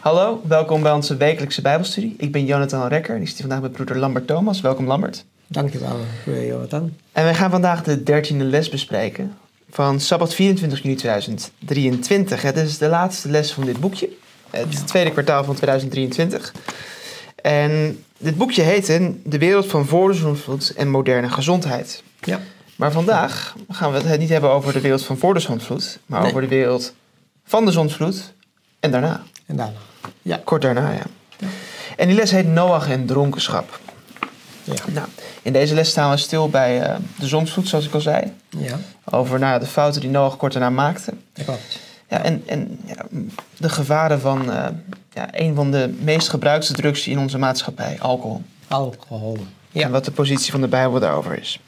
Hallo, welkom bij onze wekelijkse Bijbelstudie. Ik ben Jonathan Rekker en ik zit vandaag met broeder Lambert Thomas. Welkom Lambert. Dankjewel, goeie Jonathan. En wij gaan vandaag de dertiende les bespreken van Sabbat 24 juni 2023. Het is de laatste les van dit boekje. Het is het tweede kwartaal van 2023. En dit boekje heet De wereld van voor de zondvloed en moderne gezondheid. Ja. Maar vandaag gaan we het niet hebben over de wereld van voor de zondvloed, maar Nee. over de wereld van de zondvloed en daarna. En daarna. Ja. Kort daarna, ja. En die les heet Noach en dronkenschap. Ja. Nou, in deze les staan we stil bij eh, de zondvloed, zoals ik al zei. Ja. Over nou, de fouten die Noach kort daarna maakte. Klopt. Ja, en en ja, de gevaren van eh, ja, een van de meest gebruikte drugs in onze maatschappij, alcohol. Alcohol. En Ja. wat de positie van de Bijbel daarover is.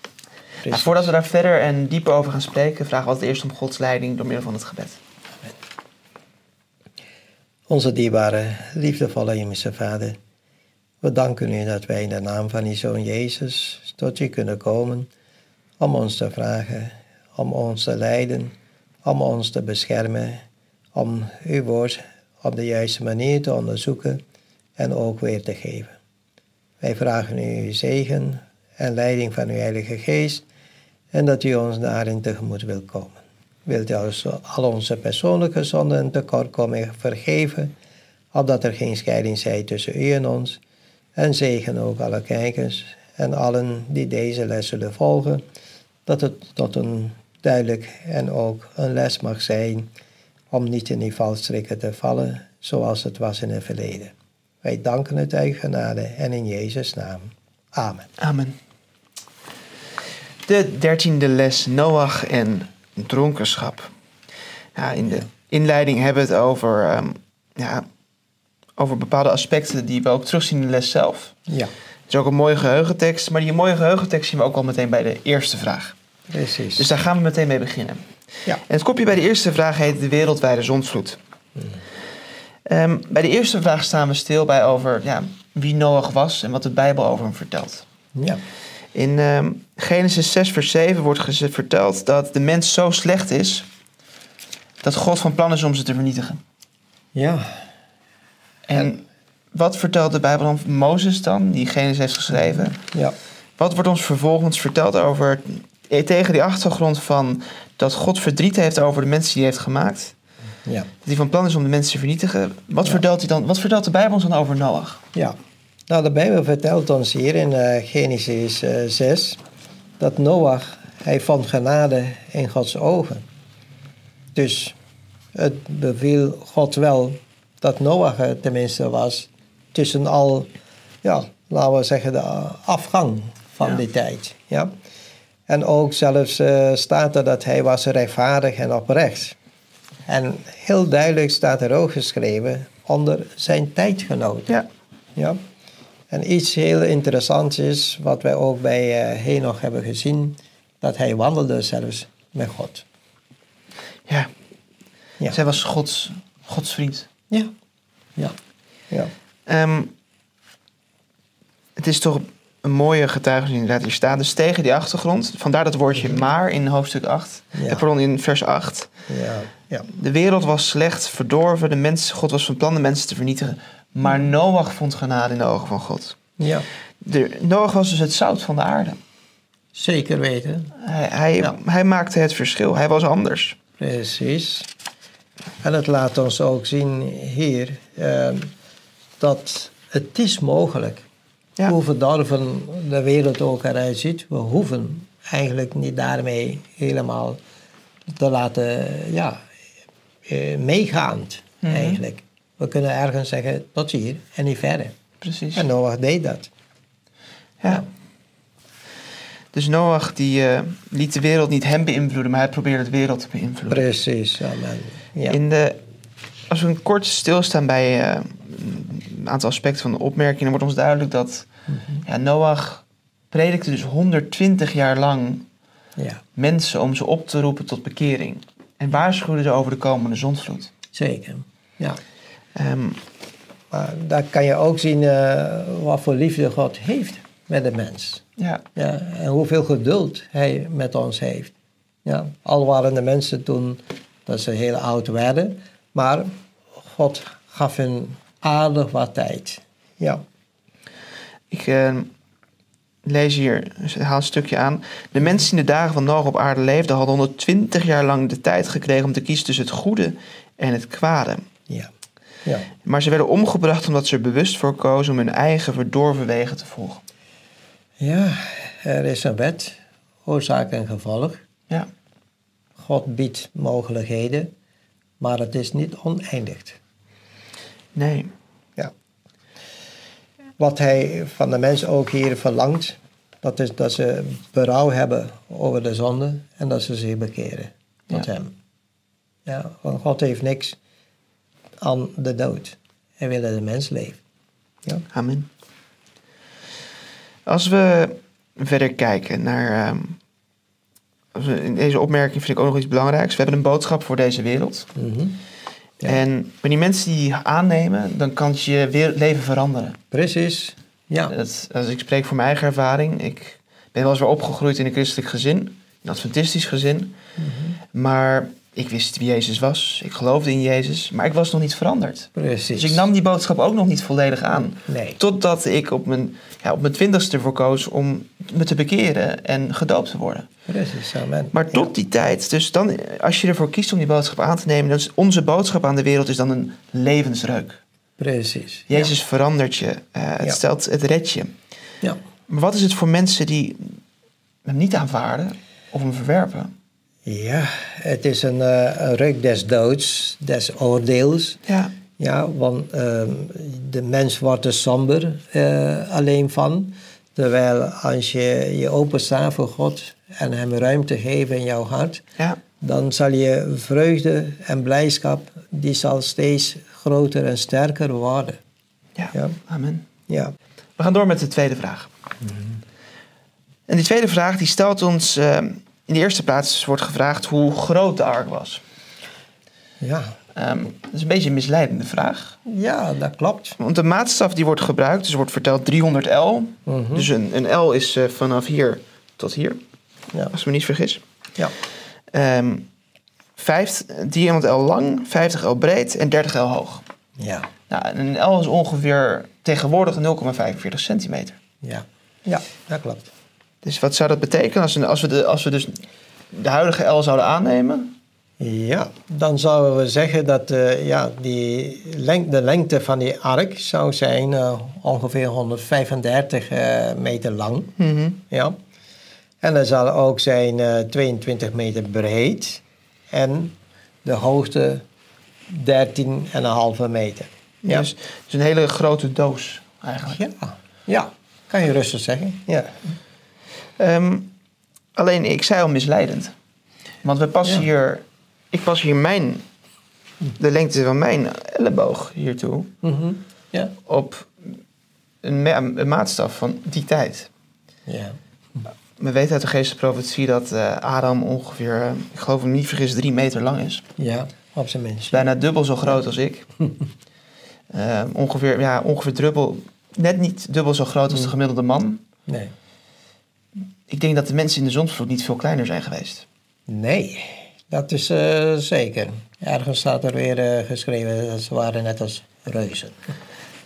Nou, voordat we daar verder en dieper over gaan spreken, vragen we altijd eerst om Gods leiding door middel van het gebed. Onze dierbare, liefdevolle hemelse Vader, we danken u dat wij in de naam van uw Zoon Jezus tot u kunnen komen om ons te vragen, om ons te leiden, om ons te beschermen, om uw woord op de juiste manier te onderzoeken en ook weer te geven. Wij vragen u uw zegen en leiding van uw Heilige Geest en dat u ons daarin tegemoet wil komen. Wilt u al onze persoonlijke zonden en tekortkomingen vergeven, opdat er geen scheiding zij tussen u en ons, en zegen ook alle kijkers en allen die deze les zullen volgen, dat het tot een duidelijk en ook een les mag zijn om niet in die valstrikken te vallen zoals het was in het verleden. Wij danken het uit genade en in Jezus' naam. Amen. Amen. De dertiende les Noach en dronkenschap. Ja, in de inleiding hebben we het over, ehm, ja, over bepaalde aspecten die we ook terugzien in de les zelf. Ja, Het is ook een mooie geheugentekst, maar die mooie geheugentekst zien we ook al meteen bij de eerste vraag. Precies. Dus daar gaan we meteen mee beginnen. ja. En het kopje bij de eerste vraag heet de wereldwijde zondvloed. Ehm, bij de eerste vraag staan we stil bij over ja, wie Noach was en wat de Bijbel over hem vertelt. ja. In ehm, Genesis 6, vers 7 wordt verteld dat de mens zo slecht is dat God van plan is om ze te vernietigen. Ja, En wat vertelt de Bijbel dan Mozes dan, die Genesis heeft geschreven? ja. Wat wordt ons vervolgens verteld over, tegen die achtergrond van dat God verdriet heeft over de mensen die hij heeft gemaakt? Ja, Dat hij van plan is om de mensen te vernietigen. Wat, Ja. vertelt, hij dan, wat vertelt de Bijbel ons dan over Noach? ja. Nou, de Bijbel vertelt ons hier in eh, Genesis eh, 6 dat Noach, hij vond genade in Gods ogen. Dus het beviel God wel dat Noach er tenminste was tussen al, ja, laten we zeggen, de afgang van Ja. die tijd. Ja? En ook zelfs eh, staat er dat hij was rechtvaardig en oprecht. En heel duidelijk staat er ook geschreven onder zijn tijdgenoten. Ja, Ja. En iets heel interessants is, wat wij ook bij eh Henoch hebben gezien, dat hij wandelde zelfs met God. ja. Ja. zij was Gods, Gods vriend. Ja. Ja. Ja. Ehm, het is toch een mooie getuigenis inderdaad hier staat. Dus tegen die achtergrond, vandaar dat woordje maar in hoofdstuk 8. Ja. Eh, pardon, in vers 8. Ja. Ja. De wereld was slecht, verdorven, de mensen, God was van plan de mensen te vernietigen. Maar Noach vond genade in de ogen van God. ja. De, Noach was dus het zout van de aarde. Zeker weten. Hij, hij, Ja. hij maakte het verschil. Hij was anders. Precies. En het laat ons ook zien hier eh, dat het is mogelijk. Ja. Hoe verdorven de wereld ook eruit ziet, we hoeven eigenlijk niet daarmee helemaal te laten ja, eh, meegaand Mhm. eigenlijk. We kunnen ergens zeggen tot hier en niet verder. Precies. En Noach deed dat. Ja. Dus Noach die, eh, liet de wereld niet hem beïnvloeden, maar hij probeerde de wereld te beïnvloeden. Precies, amen. Ja. In de, als we een kort stilstaan bij eh, een aantal aspecten van de opmerking, dan wordt ons duidelijk dat. Ja, Noach predikte dus 120 jaar lang ja, mensen om ze op te roepen tot bekering. En waarschuwde ze over de komende zondvloed. zeker. Ja. Ehm, Maar daar kan je ook zien eh, wat voor liefde God heeft. met de mens. Ja. Ja, en hoeveel geduld hij met ons heeft. Ja, al waren de mensen toen dat ze heel oud werden, maar God gaf hen aardig wat tijd. Ja, Ik eh, lees hier, haal een stukje aan. De mensen die in de dagen van Noach op aarde leefden, hadden 120 jaar lang de tijd gekregen om te kiezen tussen het goede en het kwade. ja, ja. Maar ze werden omgebracht omdat ze er bewust voor kozen om hun eigen verdorven wegen te volgen. Ja, er is een wet, oorzaak en gevolg. Ja, God biedt mogelijkheden, maar het is niet oneindig. nee. Wat hij van de mens ook hier verlangt, dat is dat ze berouw hebben over de zonde en dat ze zich bekeren tot Ja. hem. Ja, want God heeft niks aan de dood. Hij wil dat de mens leeft. Ja. Amen. Als we verder kijken naar. ehm, in deze opmerking vind ik ook nog iets belangrijks. We hebben een boodschap voor deze wereld. Mhm. Ja. En wanneer die mensen die aannemen, dan kan je weer leven veranderen. Precies. Ja. Dat, als ik spreek voor mijn eigen ervaring. Ik ben wel eens weer opgegroeid in een christelijk gezin, een adventistisch gezin. Mhm. Maar ik wist wie Jezus was. Ik geloofde in Jezus, maar ik was nog niet veranderd. Precies. Dus ik nam die boodschap ook nog niet volledig aan. Nee. Totdat ik op mijn, ja, op mijn twintigste ervoor koos om me te bekeren en gedoopt te worden. Precies, amen. Maar tot die tijd, dus dan, als je ervoor kiest om die boodschap aan te nemen, dan is onze boodschap aan de wereld is dan een levensreuk. Precies. Jezus verandert je, eh, het stelt, het redt je. Ja. Maar wat is het voor mensen die hem niet aanvaarden of hem verwerpen? Ja, het is een, eh, een ruk des doods, des oordeels. Ja, Ja, want ehm, de mens wordt er somber eh, alleen van. Terwijl als je je openstaat voor God en hem ruimte geeft in jouw hart, ja, dan zal je vreugde en blijdschap, die zal steeds groter en sterker worden. ja, Ja. amen. Ja, We gaan door met de tweede vraag. En die tweede vraag die stelt ons, eh, in de eerste plaats wordt gevraagd hoe groot de ark was. ja. Ehm, dat is een beetje een misleidende vraag. ja dat klopt. Want de maatstaf die wordt gebruikt, dus er wordt verteld 300 L. Mhm. Dus een, een L is eh, vanaf hier tot hier, Ja. als ik me niet vergis. Ja. Ehm 5, 300 L lang, 50 L breed en 30 L hoog. Ja. Nou, en een L is ongeveer tegenwoordig 0,45 centimeter. Ja. Ja, dat klopt. Dus wat zou dat betekenen als we, als we, de, als we dus de huidige L zouden aannemen? Ja, dan zouden we zeggen dat eh, ja, die de lengte van die ark zou zijn eh, ongeveer 135 eh, meter lang. Ja. En dat zal ook zijn eh 22 meter breed en de hoogte 13,5 meter. Ja. Dus, dus een hele grote doos eigenlijk. ja. ja, kan je rustig zeggen. Ja. Ehm, alleen, ik zei al misleidend. Want we passen Ja. hier... Ik pas hier mijn... De lengte van mijn elleboog hiertoe Mhm. ja. op een, ma- een maatstaf van die tijd. Ja. We weten uit de geestelijke profetie dat eh, Adam ongeveer, ik geloof me niet vergis, drie meter lang is. ja, op zijn minst. Bijna dubbel zo groot als ik. Eh, ongeveer, ja, ongeveer dubbel, net niet dubbel zo groot als de gemiddelde man. Nee. Ik denk dat de mensen in de zonsvloed niet veel kleiner zijn geweest. Nee, dat is eh, zeker. Ergens staat er weer eh, geschreven dat ze waren net als reuzen.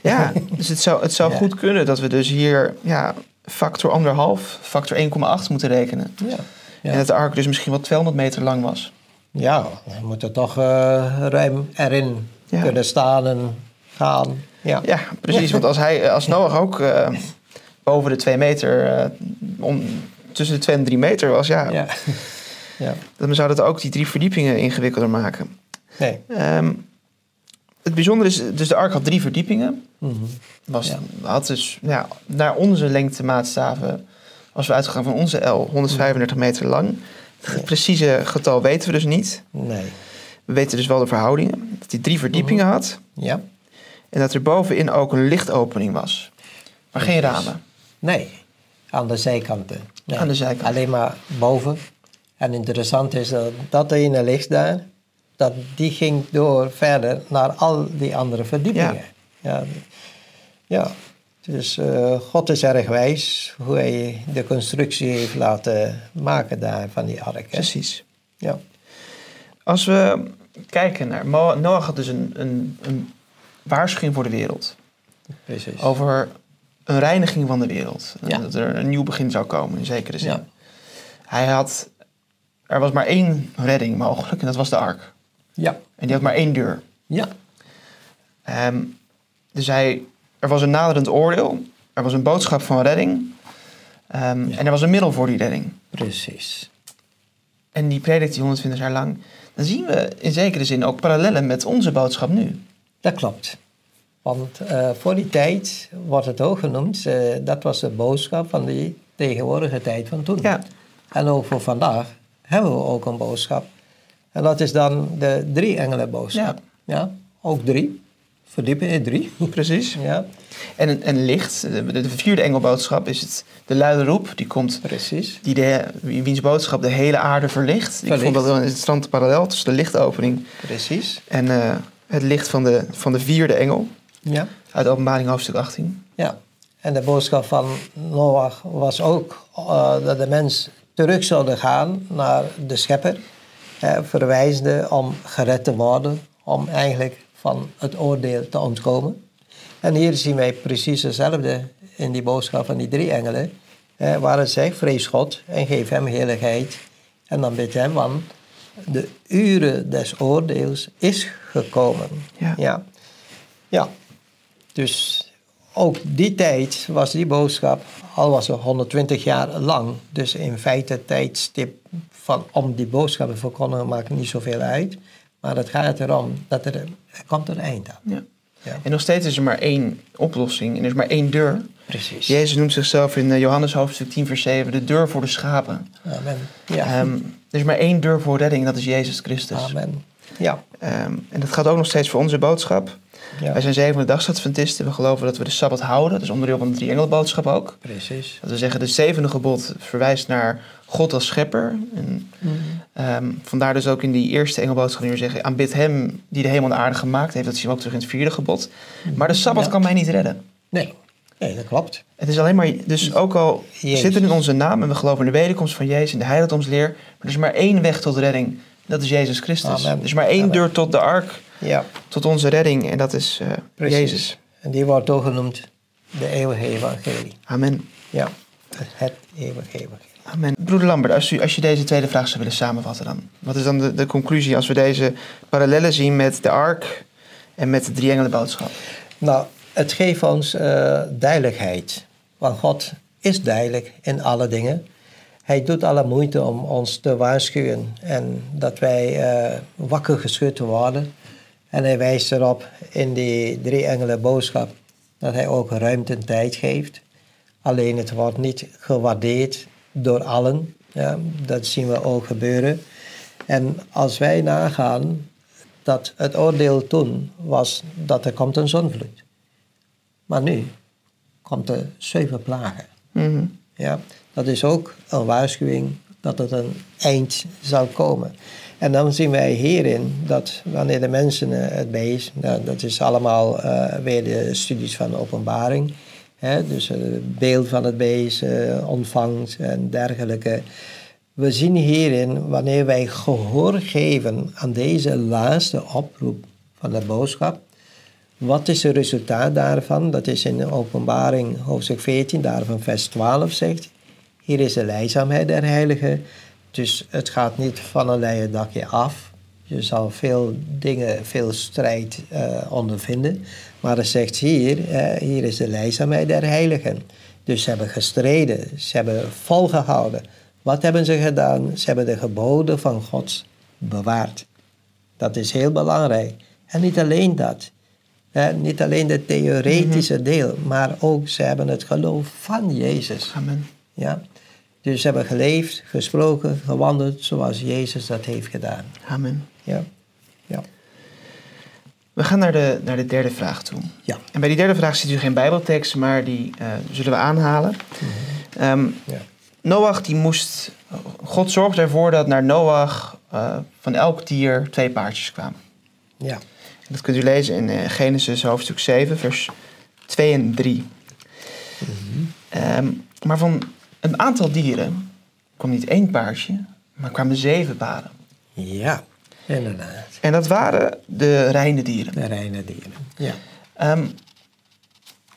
Ja, dus het zou, het zou Ja. goed kunnen dat we dus hier ja, factor anderhalf, factor 1,8 moeten rekenen. Ja, ja. En dat de ark dus misschien wel 200 meter lang was. ja we moeten toch eh, ruim erin Ja. kunnen staan en gaan. Ja, Ja, precies. Want als, hij, als Noach ook boven de 2 meter, eh, om, tussen de 2 en 3 meter was, ja, ja. ja. dan zou dat ook die drie verdiepingen ingewikkelder maken. Nee. Ehm, het bijzondere is, dus de ark had drie verdiepingen. Mhm. Was, Ja. Had dus ja, naar onze lengtemaatstaven, als we uitgaan van onze L, 135 meter lang. Het precieze getal weten we dus niet. Nee. We weten dus wel de verhoudingen. Dat hij drie verdiepingen Mhm. had. Ja. En dat er bovenin ook een lichtopening was. Maar geen ramen. Nee. Aan de zijkanten. Nee. Aan de zijkant. Alleen maar boven. En interessant is dat dat ene licht daar, dat die ging door verder naar al die andere verdiepingen. Ja. Ja. Dus eh, God is erg wijs hoe hij de constructie heeft laten maken daar van die ark. Hè? Precies. Ja. Als we kijken naar... Noach had dus een, een, een waarschuwing voor de wereld. Precies. Over een reiniging van de wereld. Ja. Dat er een nieuw begin zou komen, in zekere zin. Ja. Hij had... Er was maar één redding mogelijk en dat was de ark. Ja. En die had maar één deur. Ja. Ehm, dus hij, er was een naderend oordeel. Er was een boodschap van redding. Ehm, En er was een middel voor die redding. Precies. En die predikte hij 120 jaar lang. Dan zien we in zekere zin ook parallellen met onze boodschap nu. Dat klopt. Want eh, voor die tijd wordt het ook genoemd, eh, dat was de boodschap van die tegenwoordige tijd van toen. Ja. En ook voor vandaag hebben we ook een boodschap. En dat is dan de drie engelen boodschap. Ja. Ook drie. Verdiepen in drie. Precies. Ja, En een, een licht, de, de vierde engelboodschap, is het de luide roep. Die komt, precies. die de, wiens boodschap de hele aarde verlicht. Ik Verlicht. vond dat wel een interessante parallel tussen de lichtopening Precies. en eh, het licht van de, van de vierde engel. Ja. Uit openbaring hoofdstuk 18. ja. En de boodschap van Noach was ook eh, dat de mens terug zouden gaan naar de schepper. verwijzende om gered te worden, om eigenlijk van het oordeel te ontkomen. En hier zien wij precies hetzelfde in die boodschap van die drie engelen. eh, waar het zegt, vrees God en geef hem heiligheid. En dan bidt hem, want de uren des oordeels is gekomen. Ja. Ja. ja. Dus ook die tijd was die boodschap, al was het 120 jaar lang. Dus in feite het tijdstip van, om die boodschap te verkondigen maakt niet zoveel uit. Maar het gaat erom dat er, er komt een eind aan. Ja. Ja. En nog steeds is er maar één oplossing en er is maar één deur. Precies. Jezus noemt zichzelf in eh, Johannes hoofdstuk 10 vers 7 de deur voor de schapen. Amen. Ja. Ehm, er is maar één deur voor redding dat is Jezus Christus. Amen. Ja. Ehm, en dat gaat ook nog steeds voor onze boodschap. Ja. Wij zijn zevende dagsadventisten. We geloven dat we de Sabbat houden. Dat is onderdeel van de drie engelboodschap ook. Precies. Dat we zeggen, de zevende gebod verwijst naar God als schepper. En, Mhm. ehm, vandaar dus ook in die eerste engelboodschap die we zeggen... aanbid hem die de hemel en de aarde gemaakt heeft. Dat zien we ook terug in het vierde gebod. Maar de Sabbat Ja. kan mij niet redden. Nee. nee, dat klopt. Het is alleen maar, dus ook al Jezus. zit het in onze naam en we geloven in de wederkomst van Jezus en de heiligdomsleer, maar er is maar één weg tot redding. Dat is Jezus Christus. Amen. Er is maar één Amen. deur tot de ark, Ja, tot onze redding en dat is eh. Jezus. En die wordt ook genoemd de eeuwige evangelie. Amen. Ja, het eeuwige evangelie. Amen. Broeder Lambert, als, u, als je deze tweede vraag zou willen samenvatten dan. Wat is dan de, de conclusie als we deze parallellen zien met de ark en met de drie engelenboodschap? Nou, het geeft ons eh, duidelijkheid. Want God is duidelijk in alle dingen. Hij doet alle moeite om ons te waarschuwen en dat wij eh, wakker geschud worden. En hij wijst erop in die drie engelen boodschap dat hij ook ruimte en tijd geeft. Alleen het wordt niet gewaardeerd door allen. Ja, dat zien we ook gebeuren. En als wij nagaan dat het oordeel toen was dat er komt een zonvloed. Maar nu komt er zeven plagen. Mhm. Ja, dat is ook een waarschuwing dat het een eind zal komen. En dan zien wij hierin dat wanneer de mensen eh, het beest, nou, dat is allemaal eh, weer de studies van openbaring. Hè, dus het beeld van het beest eh, ontvangt en dergelijke. We zien hierin, wanneer wij gehoor geven aan deze laatste oproep van de boodschap, wat is het resultaat daarvan? Dat is in openbaring hoofdstuk 14, daarvan vers 12 zegt. Hier is de leidzaamheid der heiligen. Dus het gaat niet van een leien dakje af. Je zal veel dingen, veel strijd eh, ondervinden. Maar het zegt hier, hier is de leidzaamheid der heiligen. Dus ze hebben gestreden, ze hebben volgehouden. Wat hebben ze gedaan? Ze hebben de geboden van God bewaard. Dat is heel belangrijk. En niet alleen dat. Niet alleen het theoretische deel, maar ook ze hebben het geloof van Jezus. Amen. Ja? Dus ze hebben geleefd, gesproken, gewandeld zoals Jezus dat heeft gedaan. Amen. Ja, ja, We gaan naar de, naar de derde vraag toe. ja. En bij die derde vraag zit u geen bijbeltekst, maar die eh, zullen we aanhalen. Ehm, ja. Noach die moest, God zorgde ervoor dat naar Noach eh, van elk dier twee paardjes kwamen. ja. Dat kunt u lezen in eh, Genesis hoofdstuk 7, vers 2 en 3. Ehm, maar van een aantal dieren kwam niet één paardje, maar kwamen zeven paren. Ja, inderdaad. En dat waren de reine dieren. De reine dieren. Ja. Ehm,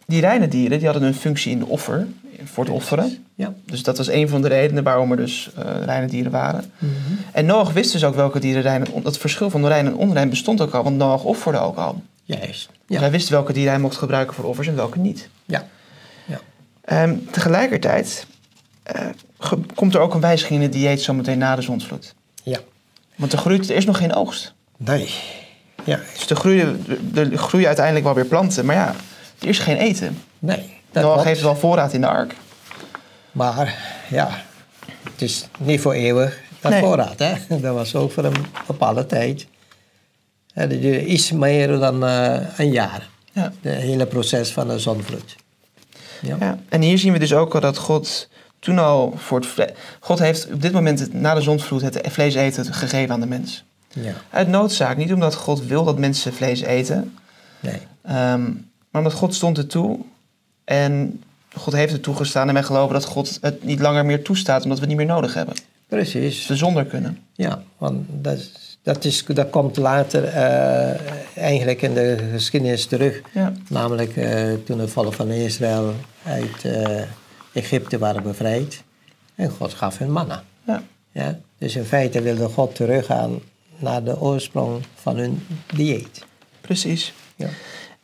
die reine dieren die hadden een functie in de offer, voor het offeren. Ja. Dus dat was een van de redenen waarom er dus eh, reine dieren waren. En Noach wist dus ook welke dieren rein en Dat verschil van rein en onrein bestond ook al, want Noach offerde ook al. Juist. Dus Ja. hij wist welke dieren hij mocht gebruiken voor offers en welke niet. Ja. Ja. Ehm, tegelijkertijd eh, komt er ook een wijziging in het dieet zometeen na de zondvloed. Ja. Want er, groeit, er is nog geen oogst. Nee. Ja. Dus er groeien, er groeien uiteindelijk wel weer planten, maar ja, er is geen eten. Nee. Dat Noach klopt. heeft wel voorraad in de ark. Maar ja, het is niet voor eeuwig dat Nee. voorraad. Hè? Dat was ook voor een bepaalde tijd. En dat duurde iets meer dan eh, een jaar. Ja. Het hele proces van de zonvloed. Ja. Ja, en hier zien we dus ook al dat God toen al voor het vle- God heeft op dit moment het- na de zondvloed het vlees eten gegeven aan de mens. ja. Uit noodzaak, niet omdat God wil dat mensen vlees eten, Nee. ehm, maar omdat God stond er toe en God heeft het toegestaan en wij geloven dat God het niet langer meer toestaat omdat we het niet meer nodig hebben. Dus Precies. we zonder kunnen. Ja, want dat, dat, is, dat komt later eh, eigenlijk in de geschiedenis terug. Ja, Namelijk eh, toen het volk van Israël uit eh, Egypte waren bevrijd. En God gaf hun manna. ja, Ja? Dus in feite wilde God teruggaan naar de oorsprong van hun dieet. precies. Ja.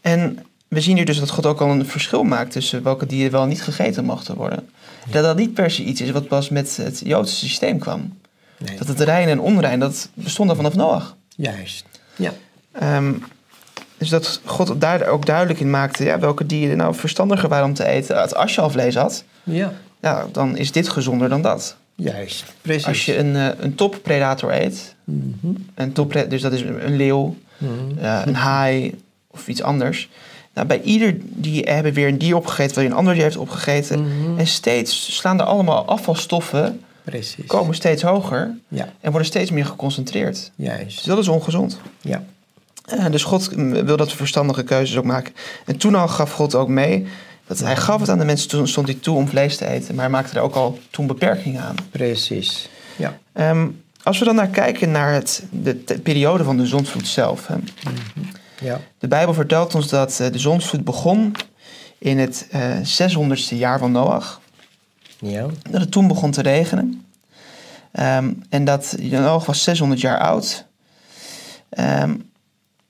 En we zien hier dus dat God ook al een verschil maakt tussen welke dieren wel niet gegeten mochten worden. Dat dat niet per se iets is wat pas met het Joodse systeem kwam. Nee. Dat het rein en onrein, dat bestond al vanaf Noach. Juist. Ja. Ehm, dus dat God daar ook duidelijk in maakte ja, welke dieren nou verstandiger waren om te eten. Als je al vlees had, Ja. ja, dan is dit gezonder dan dat. Juist. Precies. Als je een, eh, een toppredator eet, Mhm. een toppre- dus dat is een leeuw, Mhm. eh, een haai of iets anders. Nou, bij ieder die hebben weer een dier opgegeten, je een ander dier heeft opgegeten. Mhm. En steeds slaan er allemaal afvalstoffen, Precies. komen steeds hoger Ja. en worden steeds meer geconcentreerd. Dus Juist. dat is ongezond. Ja. Eh, dus God mm, wil dat we verstandige keuzes ook maken. En toen al gaf God ook mee, dat hij gaf het aan de mensen, toen stond hij toe om vlees te eten. Maar hij maakte er ook al toen beperkingen aan. Precies. Ja. Ehm, als we dan naar kijken naar het, de, de periode van de zondvloed zelf. Hè. Ja. De Bijbel vertelt ons dat eh, de zondvloed begon in het eh 600ste jaar van Noach. Ja. Dat het toen begon te regenen. Ehm, en dat Noach was 600 jaar oud. Ehm,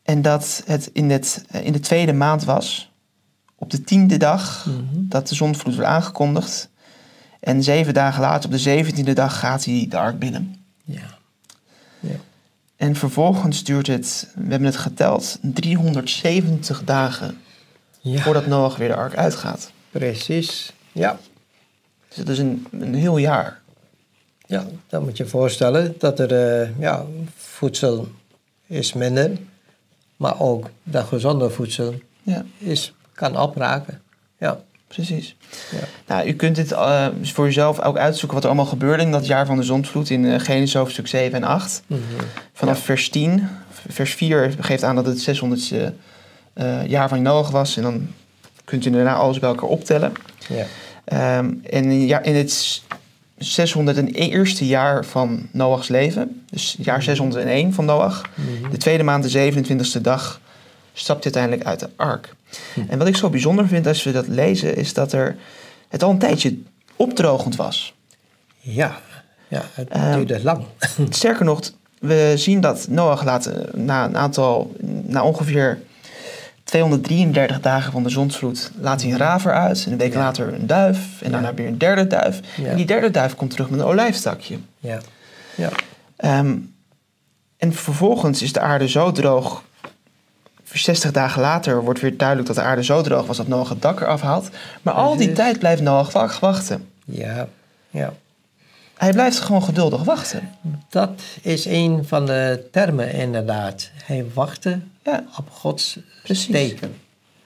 en dat het in, het eh, in de tweede maand was. Op de tiende dag Mhm. dat de zondvloed werd aangekondigd. En zeven dagen later, op de zeventiende dag, gaat hij de ark binnen. Ja. Ja. En vervolgens duurt het, we hebben het geteld, 370 dagen Ja. voordat Noach weer de ark uitgaat. Precies. Ja. Dus dat is een, een heel jaar. Ja, dan moet je je voorstellen dat er eh, ja, voedsel is minder, maar ook dat gezonde voedsel Ja, is, kan opraken. Ja, precies. ja. Nou, u kunt dit eh, voor uzelf ook uitzoeken wat er allemaal gebeurde in dat jaar van de zondvloed in eh, Genesis hoofdstuk 7 en 8. Mhm. Vanaf Ja. vers 10. Vers 4 geeft aan dat het 600ste eh, jaar van Noach was. En dan kunt u daarna alles bij elkaar optellen. ja. Ehm, en in, ja, in het 601ste jaar van Noachs leven, dus jaar 601 van Noach, Mhm. de tweede maand, de 27e dag, stapt hij uiteindelijk uit de ark. En wat ik zo bijzonder vind als we dat lezen, is dat er het al een tijdje opdrogend was. ja. ja het Ehm, duurde lang. Sterker nog, we zien dat Noach laat eh, na een aantal, na ongeveer 233 dagen van de zondvloed, laat hij een raver uit. En een week Ja. later een duif. En daarna Ja. weer een derde duif. Ja. En die derde duif komt terug met een olijftakje. Ja. Ja. Ehm, en vervolgens is de aarde zo droog. 60 dagen later wordt weer duidelijk dat de aarde zo droog was dat Noach het dak eraf haalt. Maar al die tijd blijft Noach wa- wachten. Ja. ja. Hij blijft gewoon geduldig wachten. Dat is een van de termen inderdaad. Hij wachtte Ja, op Gods Precies. teken.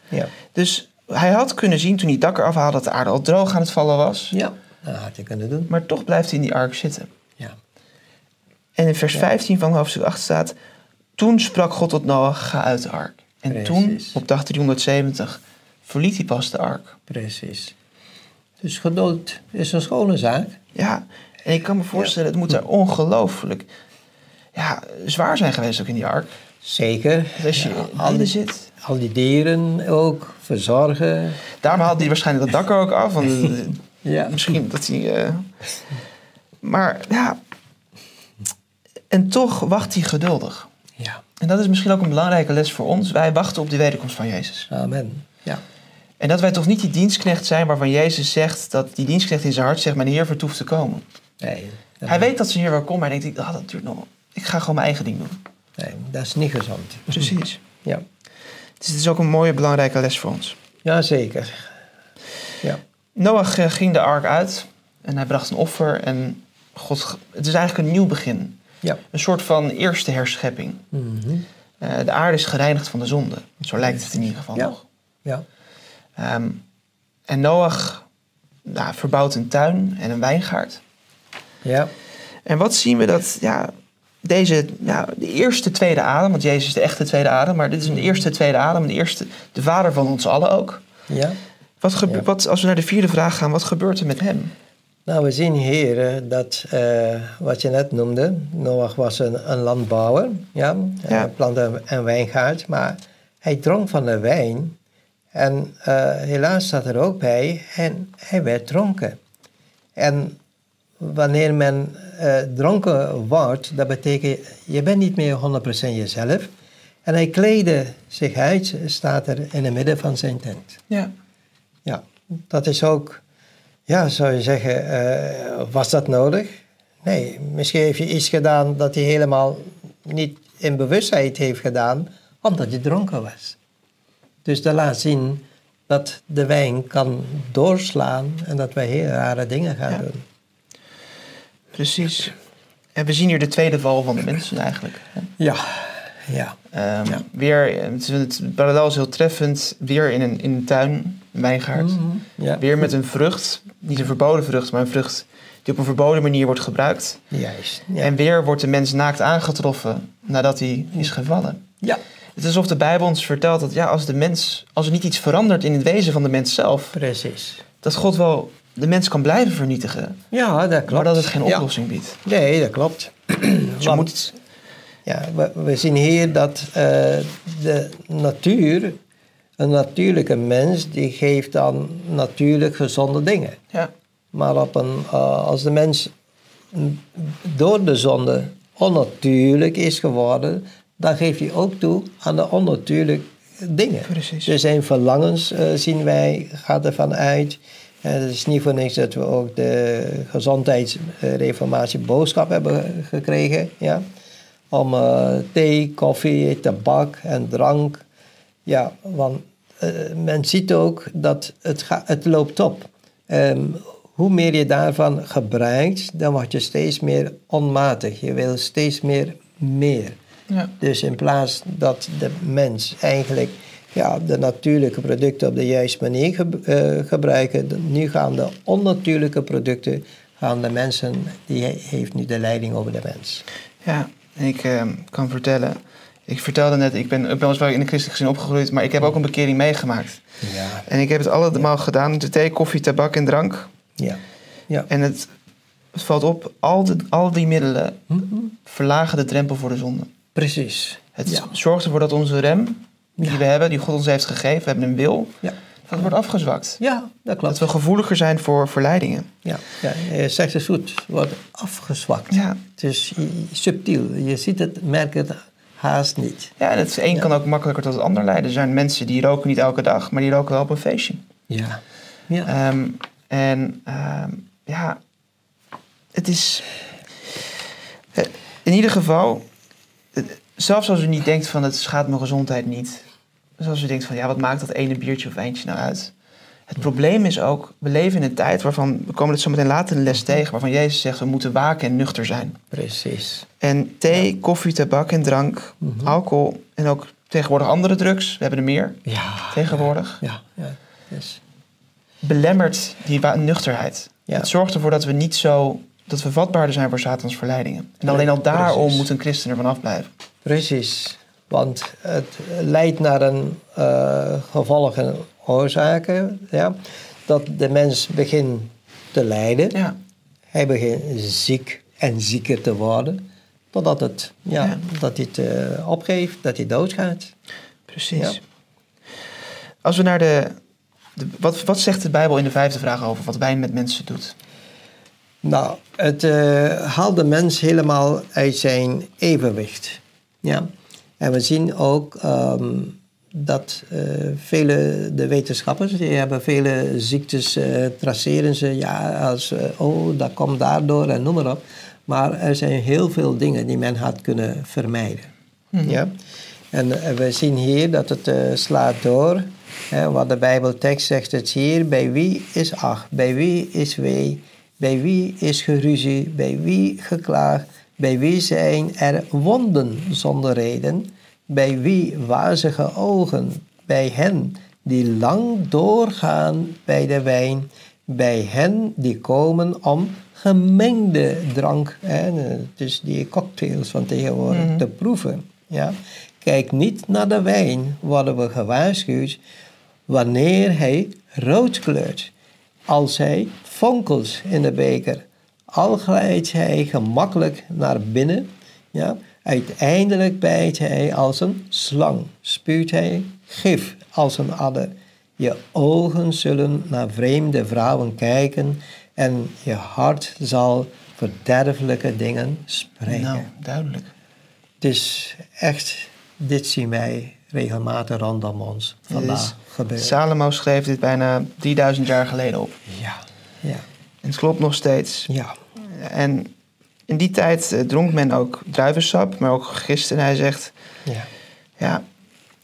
Ja. dus hij had kunnen zien toen hij het dak eraf haalde dat de aarde al droog aan het vallen was. ja, dat had hij kunnen doen. Maar toch blijft hij in die ark zitten. Ja. En in vers Ja. 15 van hoofdstuk 8 staat... Toen sprak God tot Noach, ga uit de ark. En toen, op dag 370, verliet hij pas de ark. Precies. Dus geduld is een schone zaak. Ja, en ik kan me voorstellen, het moet er ongelooflijk ja, zwaar zijn geweest ook in die ark. Zeker. Als je Ja, in al, die, zit. al die dieren ook verzorgen. Daarom haalde hij waarschijnlijk dat dak ook af. Want eh, Ja. misschien dat hij... eh, Maar ja... En toch wacht hij geduldig. Ja. En dat is misschien ook een belangrijke les voor ons. Wij wachten op de wederkomst van Jezus. Amen. Ja. En dat wij toch niet die dienstknecht zijn waarvan Jezus zegt... dat die dienstknecht in zijn hart zegt... mijn Heer vertoeft te komen. Nee, Hij weet dat zijn Heer wel komt, maar hij denkt... Ah, dat duurt nog. Ik ga gewoon mijn eigen ding doen. nee, dat is niet gezond. Precies. Ja. Dus het is ook een mooie, belangrijke les voor ons. ja, zeker. Ja. Noach eh, ging de ark uit en hij bracht een offer. En God, het is eigenlijk een nieuw begin. Ja. Een soort van eerste herschepping. Mhm. Eh, de aarde is gereinigd van de zonde. Zo lijkt het in ieder geval Ja. nog. Ja. Ehm, en Noach nou, verbouwt een tuin en een wijngaard. Ja. En wat zien we dat ja, deze, ja, de eerste tweede adem, want Jezus is de echte tweede adem, maar dit is een eerste tweede adem, de, eerste, de vader van ons allen ook. Ja. Wat gebe- Ja. wat, als we naar de vierde vraag gaan, wat gebeurt er met hem? Nou, we zien hier eh, dat, eh, wat je net noemde, Noach was een, een landbouwer, ja, Ja. Hij plantte een wijngaard, maar hij dronk van de wijn en eh, helaas staat er ook bij, en hij werd dronken. En wanneer men eh, dronken wordt, dat betekent, je bent niet meer 100% jezelf. En hij kleedde zich uit, staat er in het midden van zijn tent. Ja. Ja, dat is ook, ja, zou je zeggen, eh, was dat nodig? Nee, misschien heeft je iets gedaan dat hij helemaal niet in bewustheid heeft gedaan, omdat hij dronken was. Dus dat laat zien dat de wijn kan doorslaan en dat wij heel rare dingen gaan Ja. doen. Precies. En we zien hier de tweede val van de mensen eigenlijk. Ja, ja, Ehm, Ja. Weer, het, het parallel is heel treffend, weer in een, in een tuin, wijngaard. Mhm, ja. Weer met een vrucht, niet een verboden vrucht, maar een vrucht die op een verboden manier wordt gebruikt. Juist. Ja. En weer wordt de mens naakt aangetroffen nadat hij is gevallen. ja, Het is alsof de Bijbel ons vertelt dat ja, als, de mens, als er niet iets verandert in het wezen van de mens zelf, precies. dat God wel de mens kan blijven vernietigen, Ja, dat klopt. maar dat het geen Ja. oplossing biedt. Nee, dat klopt. Dus Want- moet, Ja, we, we zien hier dat eh, de natuur, een natuurlijke mens, die geeft dan natuurlijk gezonde dingen. ja, Maar op een, eh, als de mens door de zonde onnatuurlijk is geworden, dan geeft hij ook toe aan de onnatuurlijke dingen. precies. Dus zijn verlangens eh, zien wij, gaat ervan uit. Eh, het is niet voor niks dat we ook de gezondheidsreformatie boodschap hebben gekregen. Ja? Om eh, thee, koffie, tabak en drank. Ja, want men ziet ook dat het, ga, het loopt op. Ehm, hoe meer je daarvan gebruikt, dan word je steeds meer onmatig. Je wil steeds meer meer. ja. Dus in plaats dat de mens eigenlijk ja, de natuurlijke producten op de juiste manier ge- eh, gebruiken, nu gaan de onnatuurlijke producten, gaan de mensen, die he- heeft nu de leiding over de mens. Ja, en ik eh, kan vertellen. Ik vertelde net, ik ben, weliswaar in een christelijk gezin opgegroeid, maar ik heb ook een bekering meegemaakt. Ja, En ik heb het allemaal gedaan: de thee, koffie, tabak en drank. ja, ja. En het, het valt op, al, de, al die middelen Mhm. verlagen de drempel voor de zonde. Precies. Het Ja. zorgt ervoor dat onze rem, die we hebben, die God ons heeft gegeven, we hebben een wil, Ja. dat wordt afgezwakt. Ja, dat Dat klopt. we gevoeliger zijn voor verleidingen. Ja, ja, zegt het goed, wordt afgezwakt. Ja, Het is subtiel, je ziet het, merkt het haast niet. ja en het een Ja. kan ook makkelijker tot het ander leiden. Er zijn mensen die roken niet elke dag, maar die roken wel op een feestje. Ja, ja. Ehm, en ehm, ja, het is. eh, In ieder geval, eh, zelfs als u niet denkt van het schaadt mijn gezondheid niet. Dus als u denkt van ja, wat maakt dat ene biertje of wijntje nou uit? Het probleem is ook, we leven in een tijd waarvan, we komen het zo meteen later in de les tegen, waarvan Jezus zegt we moeten waken en nuchter zijn. precies. En thee, koffie, tabak en drank, Mhm. alcohol en ook tegenwoordig andere drugs, we hebben er meer Ja, tegenwoordig, ja, ja. Dus, belemmert die nuchterheid. Ja. Het zorgt ervoor dat we niet zo, dat we vatbaarder zijn voor Satans verleidingen. En alleen al daarom Precies. moet een christen ervan afblijven. Precies, want het leidt naar een eh gevolg en oorzaken. Ja. dat de mens begint te lijden. Ja. Hij begint ziek en zieker te worden. Totdat het, ja, Ja. dat hij het eh, opgeeft, dat hij doodgaat. Precies. Ja. Als we naar de, de- wat, wat zegt de Bijbel in de vijfde vraag over wat wijn met mensen doet? Nou, het eh, haalt de mens helemaal uit zijn evenwicht. Ja. En we zien ook ehm, dat eh, vele, de wetenschappers, die hebben vele ziektes, eh, traceren ze, ja, als, eh, oh, dat komt daardoor en noem maar op. Maar er zijn heel veel dingen die men had kunnen vermijden. Ja? En we zien hier dat het slaat door. Hè, wat de Bijbeltekst zegt het hier. Bij wie is ach? Bij wie is wee? Bij wie is geruzie? Bij wie geklaagd? Bij wie zijn er wonden zonder reden? Bij wie wazige ogen? Bij hen die lang doorgaan bij de wijn. Bij hen die komen om gemengde drank, hè, dus die cocktails van tegenwoordig, te proeven. Ja. Kijk niet naar de wijn, worden we gewaarschuwd, wanneer hij rood kleurt. Als hij fonkels in de beker, al glijdt hij gemakkelijk naar binnen. Ja. Uiteindelijk bijt hij als een slang, spuwt hij gif als een adder. Je ogen zullen naar vreemde vrouwen kijken en je hart zal verderfelijke dingen spreken. Nou, duidelijk. Het is echt, dit zien wij regelmatig rondom ons vandaag Dus gebeuren. Salomo schreef dit bijna 3000 jaar geleden op. Ja, ja, En het klopt nog steeds. ja, En in die tijd eh, dronk men ook druivensap, maar ook gist. En hij zegt, ja. ja,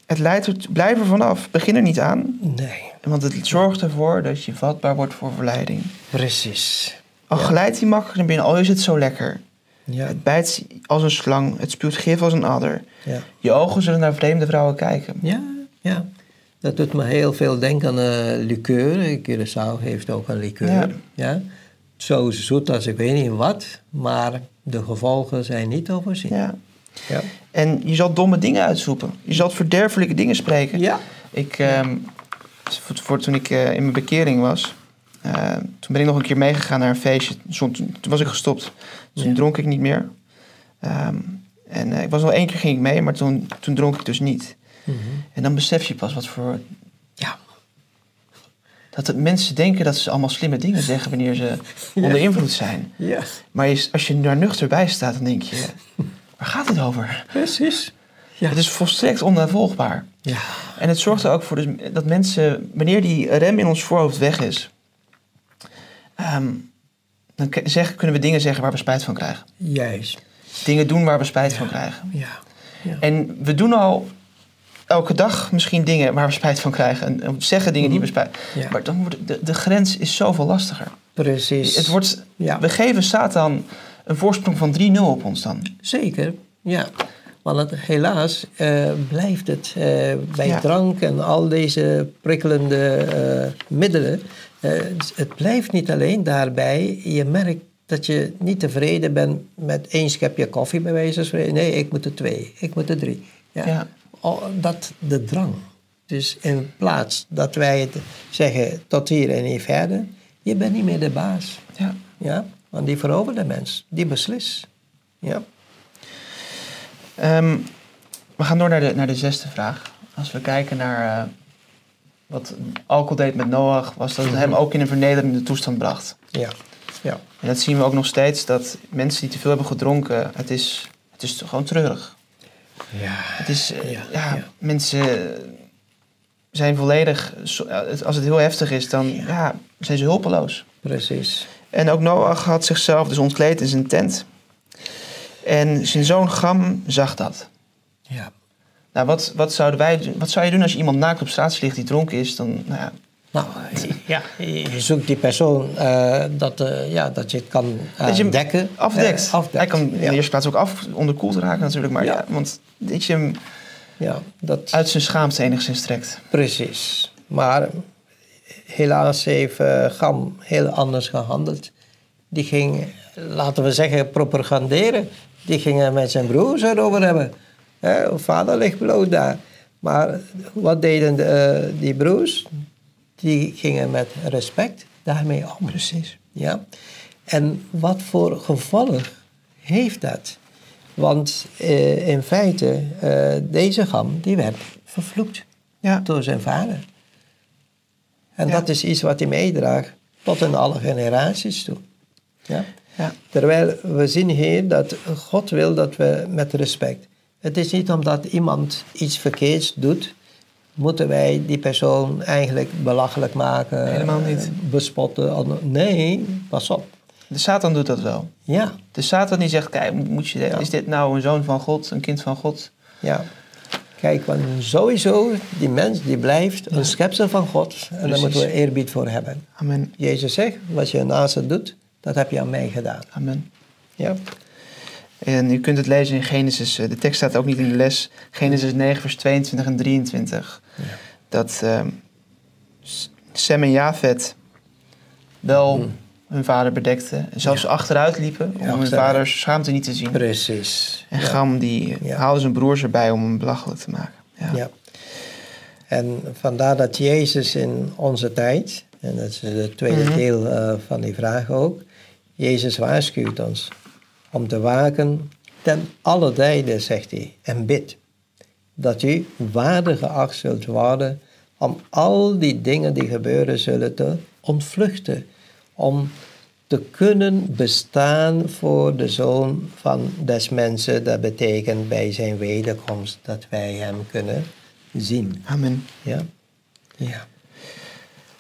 het leidt blijf er vanaf. Begin er niet aan. Nee, Want het zorgt ervoor dat je vatbaar wordt voor verleiding. precies. Al glijdt hij makkelijk naar binnen, al is het zo lekker. Ja, Het bijt als een slang, het spuwt gif als een adder. ja. Je ogen zullen naar vreemde vrouwen kijken. Ja, ja. Dat doet me heel veel denken aan uh, liqueur. Curaçao heeft ook een liqueur. Ja. Ja. Zo zoet als ik weet niet wat, maar de gevolgen zijn niet overzien. Ja. Ja. En je zal domme dingen uitzoeken. Je zal verderfelijke dingen spreken. Ja. Ik, ehm, voor, toen ik eh, in mijn bekering was, eh, toen ben ik nog een keer meegegaan naar een feestje. Toen, toen was ik gestopt. Toen Ja. dronk ik niet meer. Ehm, en eh, ik was al één keer ging ik mee, maar toen, toen dronk ik dus niet. Mhm. En dan besef je pas wat voor... Ja. Dat het mensen denken dat ze allemaal slimme dingen zeggen wanneer ze onder invloed zijn. Ja, Maar als je daar nuchter bij staat, dan denk je... Waar gaat dit over? precies. Ja. Het is volstrekt onnavolgbaar. Ja. En het zorgt er ook voor dus dat mensen, wanneer die rem in ons voorhoofd weg is, ehm, dan zeg, kunnen we dingen zeggen waar we spijt van krijgen. Juist. Dingen doen waar we spijt van krijgen. Ja. ja. En we doen al elke dag misschien dingen waar we spijt van krijgen. En, en zeggen dingen die we spijt. Mhm. Ja. Maar dan wordt de, de grens is zoveel lastiger. Precies. Het wordt, Ja. We geven Satan een voorsprong van 3-0 op ons dan. Zeker, ja. Want het, helaas eh, blijft het eh, bij Ja. drank en al deze prikkelende eh, middelen. het- het blijft niet alleen daarbij. Je merkt dat je niet tevreden bent met één schepje koffie, bij wijze van spreken. Nee, ik moet er twee, ik moet er drie. Ja. Ja. Oh, dat de drang. Dus in plaats dat wij het zeggen tot hier en niet verder, je bent niet meer de baas. Ja. Ja? Want die veroverde mens, die beslist. Ja. Ehm, we gaan door naar de, naar de zesde vraag. Als we kijken naar eh, wat alcohol deed met Noach, was dat het hem ook in een vernederende toestand bracht. Ja. Ja. En dat zien we ook nog steeds, dat mensen die te veel hebben gedronken, het is, het is gewoon treurig. Ja. Het is, eh, Ja, mensen zijn volledig, eh, als het heel heftig is, dan ja. zijn ze hulpeloos. Precies. En ook Noach had zichzelf dus ontkleed in zijn tent. En zijn zoon Gam zag dat. Ja. Nou, wat, wat, zouden wij, wat zou je doen als je iemand naakt op straat ligt die dronken is? Dan, nou ja, Nou, ja, je zoekt die persoon eh, dat, eh, ja, dat je het kan eh, Dat je hem dekken. afdekt. Eh, afdekt. Hij kan in ja. de eerste plaats ook af, onderkoeld raken natuurlijk. Maar ja. Ja. want dat je hem ja, dat, uit zijn schaamte enigszins trekt. precies. Maar helaas heeft eh, Gam heel anders gehandeld. Die ging, laten we zeggen, propaganderen. Die ging er met zijn broers erover hebben. Hè, vader ligt bloot daar. Maar wat deden de, eh, die broers? Die gingen met respect daarmee om. Precies. Ja? En wat voor gevolg heeft dat? Want eh, in feite, eh, deze gam, die werd vervloekt Ja. door zijn vader. En Ja. dat is iets wat hij meedraagt tot in alle generaties toe. Ja? Ja. Terwijl we zien hier dat God wil dat we met respect. Het is niet omdat iemand iets verkeerds doet, moeten wij die persoon eigenlijk belachelijk maken. Helemaal niet. eh, Bespotten. Nee, pas op. De Satan doet dat wel. Ja, De Satan die zegt, kijk, moet je, Ja. is dit nou een zoon van God, een kind van God? ja. Kijk, want sowieso, die mens die blijft een schepsel van God. En daar moeten we eerbied voor hebben. Amen. Jezus zegt, wat je naast het doet, dat heb je aan mij gedaan. Amen. Ja, En u kunt het lezen in Genesis, eh, de tekst staat ook niet in de les, Genesis 9, vers 22 en 23. Dat S- Sem en Jafet wel hun vader bedekten en zelfs achteruit liepen om hun vaders schaamte niet te zien. precies. En. Gam die haalde zijn broers erbij om hem belachelijk te maken. Ja. Ja. En vandaar dat Jezus in onze tijd, en dat is het tweede Mhm. deel eh, van die vraag ook, Jezus waarschuwt ons om te waken ten alle tijden, zegt hij, en bid dat u waardig geacht zult worden om al die dingen die gebeuren zullen te ontvluchten, om te kunnen bestaan voor de Zoon van des mensen. Dat betekent bij zijn wederkomst dat wij hem kunnen zien. Amen. Ja? Ja.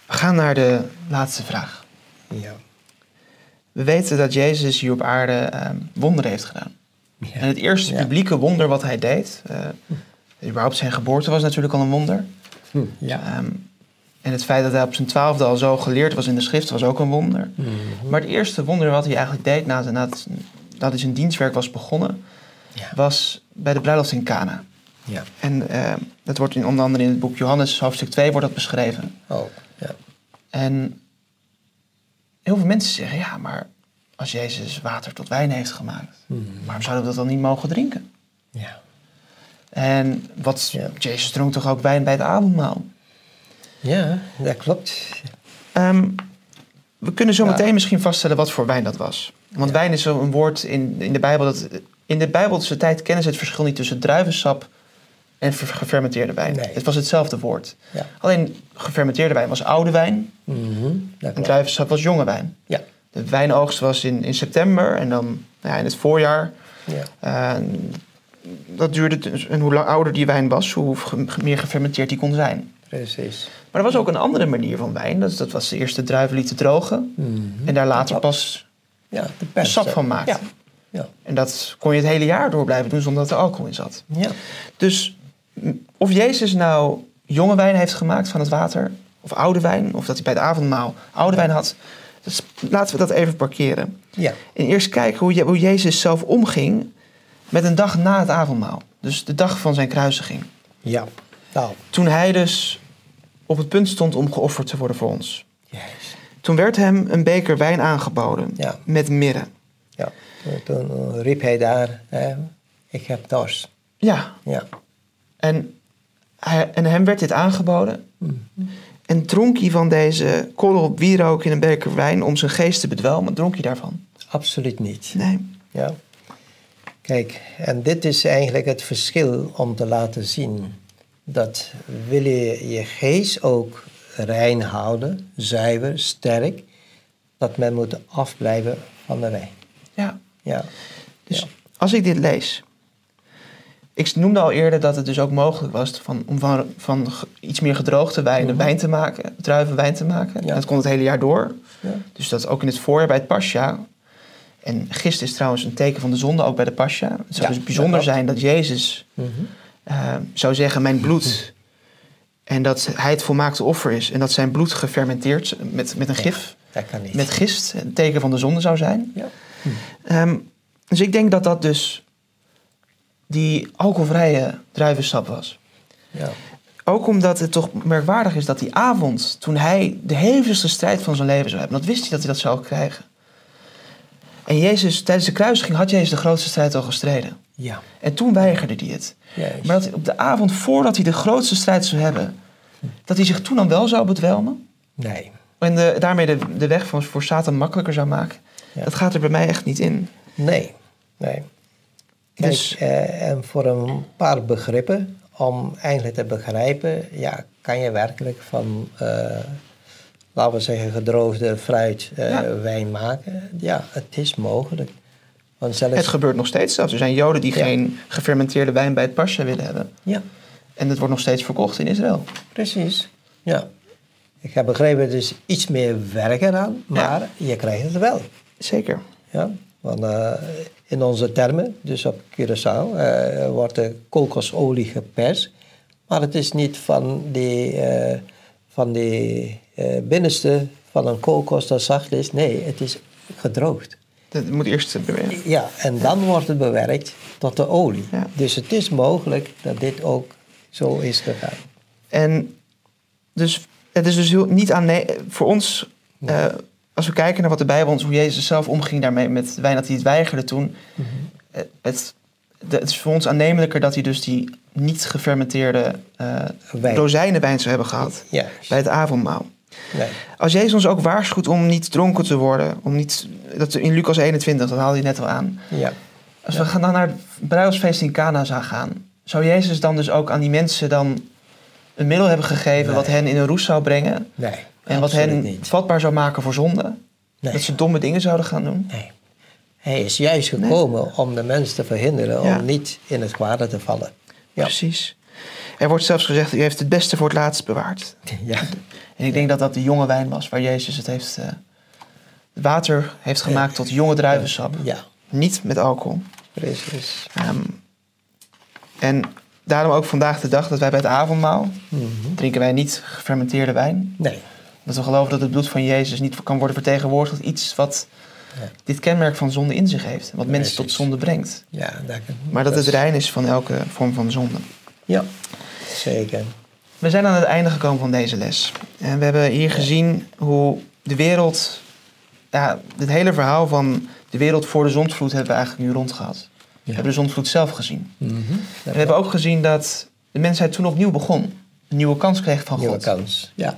We gaan naar de laatste vraag. Ja. We weten dat Jezus hier op aarde eh, wonderen heeft gedaan. Ja. En het eerste Ja. publieke wonder wat hij deed, eh, überhaupt zijn geboorte was natuurlijk al een wonder. Hm, Ja. Ehm, en het feit dat hij op zijn twaalfde al zo geleerd was in de schrift was ook een wonder. Mhm. Maar het eerste wonder wat hij eigenlijk deed nadat, nadat, zijn dienstwerk was begonnen, Ja. was bij de bruiloft in Cana. Ja. En eh, dat wordt in, onder andere in het boek Johannes, hoofdstuk 2, wordt dat beschreven. Ook. Ja. En heel veel mensen zeggen, ja, maar als Jezus water tot wijn heeft gemaakt, Mhm. waarom zouden we dat dan niet mogen drinken? Ja. En wat, Ja. Jezus dronk toch ook wijn bij het avondmaal? ja, dat klopt. Ehm, we kunnen zo Ja. meteen misschien vaststellen wat voor wijn dat was. Want wijn is zo'n woord in, in de Bijbel. Dat, in de Bijbelse tijd kennen ze het verschil niet tussen druivensap en gefermenteerde wijn. Nee. Het was hetzelfde woord. Ja. Alleen gefermenteerde wijn was oude wijn Dat en druivensap was jonge wijn. Ja. De wijnoogst was in, in september en dan nou ja, in het voorjaar. Ja. Dat duurde en hoe lang ouder die wijn was, hoe ge- meer gefermenteerd die kon zijn. Precies. Maar er was ook een andere manier van wijn. Dat, dat was de eerste druiven lieten drogen Mhm. en daar later pas Ja, de sap van maakten. Ja. Ja. En dat kon je het hele jaar door blijven doen zonder dat er alcohol in zat. Ja. Dus of Jezus nou jonge wijn heeft gemaakt van het water, of oude wijn, of dat hij bij het avondmaal oude wijn had, dus laten we dat even parkeren. Ja. En eerst kijken hoe, Je- hoe Jezus zelf omging met een dag na het avondmaal. Dus de dag van zijn kruisiging. Ja. Nou, Toen hij dus op het punt stond om geofferd te worden voor ons. juist. Toen werd hem een beker wijn aangeboden Ja. met mirre. Ja. Toen, toen riep hij daar, hè, ik heb dorst. Ja, Ja. En, hij, en hem werd dit aangeboden. Mhm. En dronk hij van deze korrel wierook in een beker wijn om zijn geest te bedwelmen? Dronk hij daarvan? Absoluut niet. Nee. Ja. Kijk, en dit is eigenlijk het verschil om te laten zien dat wil je je geest ook rein houden, zuiver, sterk, dat men moet afblijven van de wijn. Ja. Ja. Dus Ja. als ik dit lees. Ik noemde al eerder dat het dus ook mogelijk was van, om van, van iets meer gedroogde wijn Mhm. wijn te maken, druivenwijn te maken. Ja. Dat kon het hele jaar door. Ja. Dus dat ook in het voorjaar bij het Pascha. En gist is trouwens een teken van de zonde ook bij de Pascha. Het zou Ja, dus bijzonder zijn dat Jezus Mhm. eh, zou zeggen mijn bloed. En dat hij het volmaakte offer is. En dat zijn bloed gefermenteerd met, met een gif. Dat kan niet. Met gist, een teken van de zonde zou zijn. Ja. Ehm, dus ik denk dat dat dus die alcoholvrije druivensap was. Ja. Ook omdat het toch merkwaardig is dat die avond, toen hij de hevigste strijd van zijn leven zou hebben, dat wist hij dat hij dat zou krijgen. En Jezus, tijdens de kruisiging had Jezus de grootste strijd al gestreden. Ja. En toen weigerde hij het. Juist. Maar dat op de avond voordat hij de grootste strijd zou hebben, dat hij zich toen dan wel zou bedwelmen. Nee. En de, daarmee de, de weg van, voor Satan makkelijker zou maken. Ja. Dat gaat er bij mij echt niet in. Nee. Nee. Kijk, Dus- eh, en voor een paar begrippen, om eigenlijk te begrijpen, ja, kan je werkelijk van, eh, laten we zeggen, gedroogde fruit Ja. wijn maken? Ja, het is mogelijk. Want zelfs, Het gebeurt nog steeds zelfs. Er zijn Joden die Ja. geen gefermenteerde wijn bij het pascha willen hebben. ja, En het wordt nog steeds verkocht in Israël. precies. Ja. Ik heb begrepen, er is iets meer werk eraan, maar je krijgt het wel. Zeker. Ja, want eh, in onze termen, dus op Curaçao, eh, wordt de kokosolie geperst. Maar het is niet van die, eh, van die binnenste van een kokos dat zacht is. Nee, het is gedroogd. Dat moet eerst bewerken. Ja, en dan wordt het bewerkt tot de olie. Ja. Dus het is mogelijk dat dit ook zo is gegaan. En dus het is dus heel, niet aan voor ons, als we kijken naar wat de Bijbel ons, hoe Jezus zelf omging daarmee met wijn, dat hij het weigerde toen. Eh, het, de- het is voor ons aannemelijker dat hij dus die niet gefermenteerde eh Wijn. rozijnenwijn zou hebben gehad Ja, bij het avondmaal. nee. Als Jezus ons ook waarschuwt om niet dronken te worden, om niet, dat in Lucas 21, dat haalde je net al aan. ja. Als we gaan dan naar het bruiloftsfeest in Cana zou gaan, zou Jezus dan dus ook aan die mensen dan een middel hebben gegeven Nee. wat hen in een roes zou brengen nee en wat hen niet. vatbaar zou maken voor zonde? Nee. Dat ze domme dingen zouden gaan doen? Nee. Hij is juist gekomen om de mens te verhinderen Ja. om niet in het kwade te vallen. Ja. Precies. Er wordt zelfs gezegd, u heeft het beste voor het laatst bewaard. Ja. En ik denk dat dat de jonge wijn was waar Jezus het heeft, eh, water heeft gemaakt tot jonge druivensap. ja, Niet met alcohol. precies. Ehm, en daarom ook vandaag de dag dat wij bij het avondmaal Mhm. drinken wij niet gefermenteerde wijn. Nee, Dat we geloven dat het bloed van Jezus niet kan worden vertegenwoordigd iets wat Ja. dit kenmerk van zonde in zich heeft. Wat mensen tot zonde brengt. ja, dat, Maar dat dat het rein is van elke vorm van zonde. Ja, zeker. We zijn aan het einde gekomen van deze les. En we hebben hier gezien hoe de wereld... Ja, het hele verhaal van de wereld voor de zondvloed hebben we eigenlijk nu rondgehad. We hebben de zondvloed zelf gezien. Mhm. We hebben ook gezien dat de mensheid toen opnieuw begon. Een nieuwe kans kreeg van Nieuwe God. kans. Ja.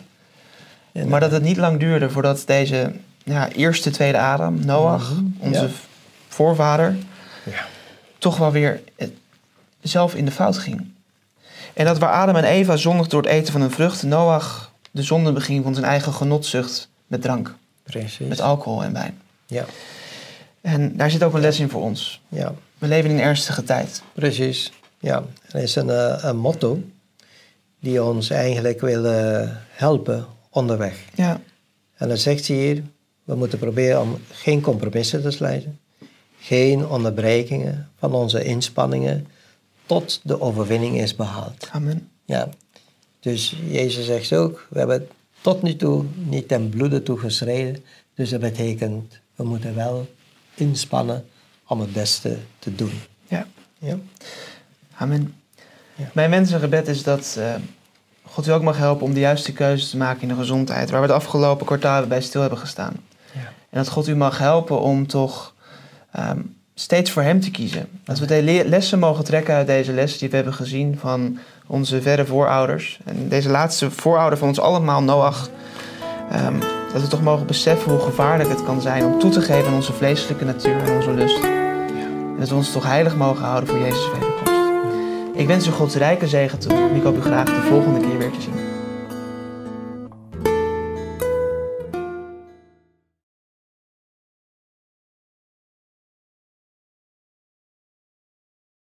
En, Maar dat het niet lang duurde voordat deze ja, eerste, tweede Adam, Noach, Mhm, onze ja. voorvader, Ja. toch wel weer eh, zelf in de fout ging. En dat waar Adam en Eva zondig door het eten van een vrucht, Noach de zonde beging van zijn eigen genotzucht met drank, Precies. met alcohol en wijn. Ja, En daar zit ook een les in voor ons. ja, We leven in een ernstige tijd. precies. Ja, er is een, eh, een motto die ons eigenlijk wil eh, helpen onderweg. Ja, En dan zegt hij hier, we moeten proberen om geen compromissen te sluiten. Geen onderbrekingen van onze inspanningen tot de overwinning is behaald. amen. Ja. Dus Jezus zegt ook, we hebben tot nu toe niet ten bloede toe gestreden. Dus dat betekent, we moeten wel inspannen om het beste te doen. Ja, Ja, amen. Ja. Mijn wens en gebed is dat eh, God u ook mag helpen om de juiste keuzes te maken in de gezondheid, waar we de afgelopen kwartalen bij stil hebben gestaan. ja. En dat God u mag helpen om toch ehm, steeds voor Hem te kiezen. Dat we de le- lessen mogen trekken uit deze les die we hebben gezien van onze verre voorouders. En deze laatste voorouder van ons allemaal, Noach. ehm, dat we toch mogen beseffen hoe gevaarlijk het kan zijn om toe te geven aan onze vleeselijke natuur en onze lust. En dat we ons toch heilig mogen houden voor Jezus' wederkomst. Ik wens u Gods rijke zegen toe en ik hoop u graag de volgende keer weer te zien.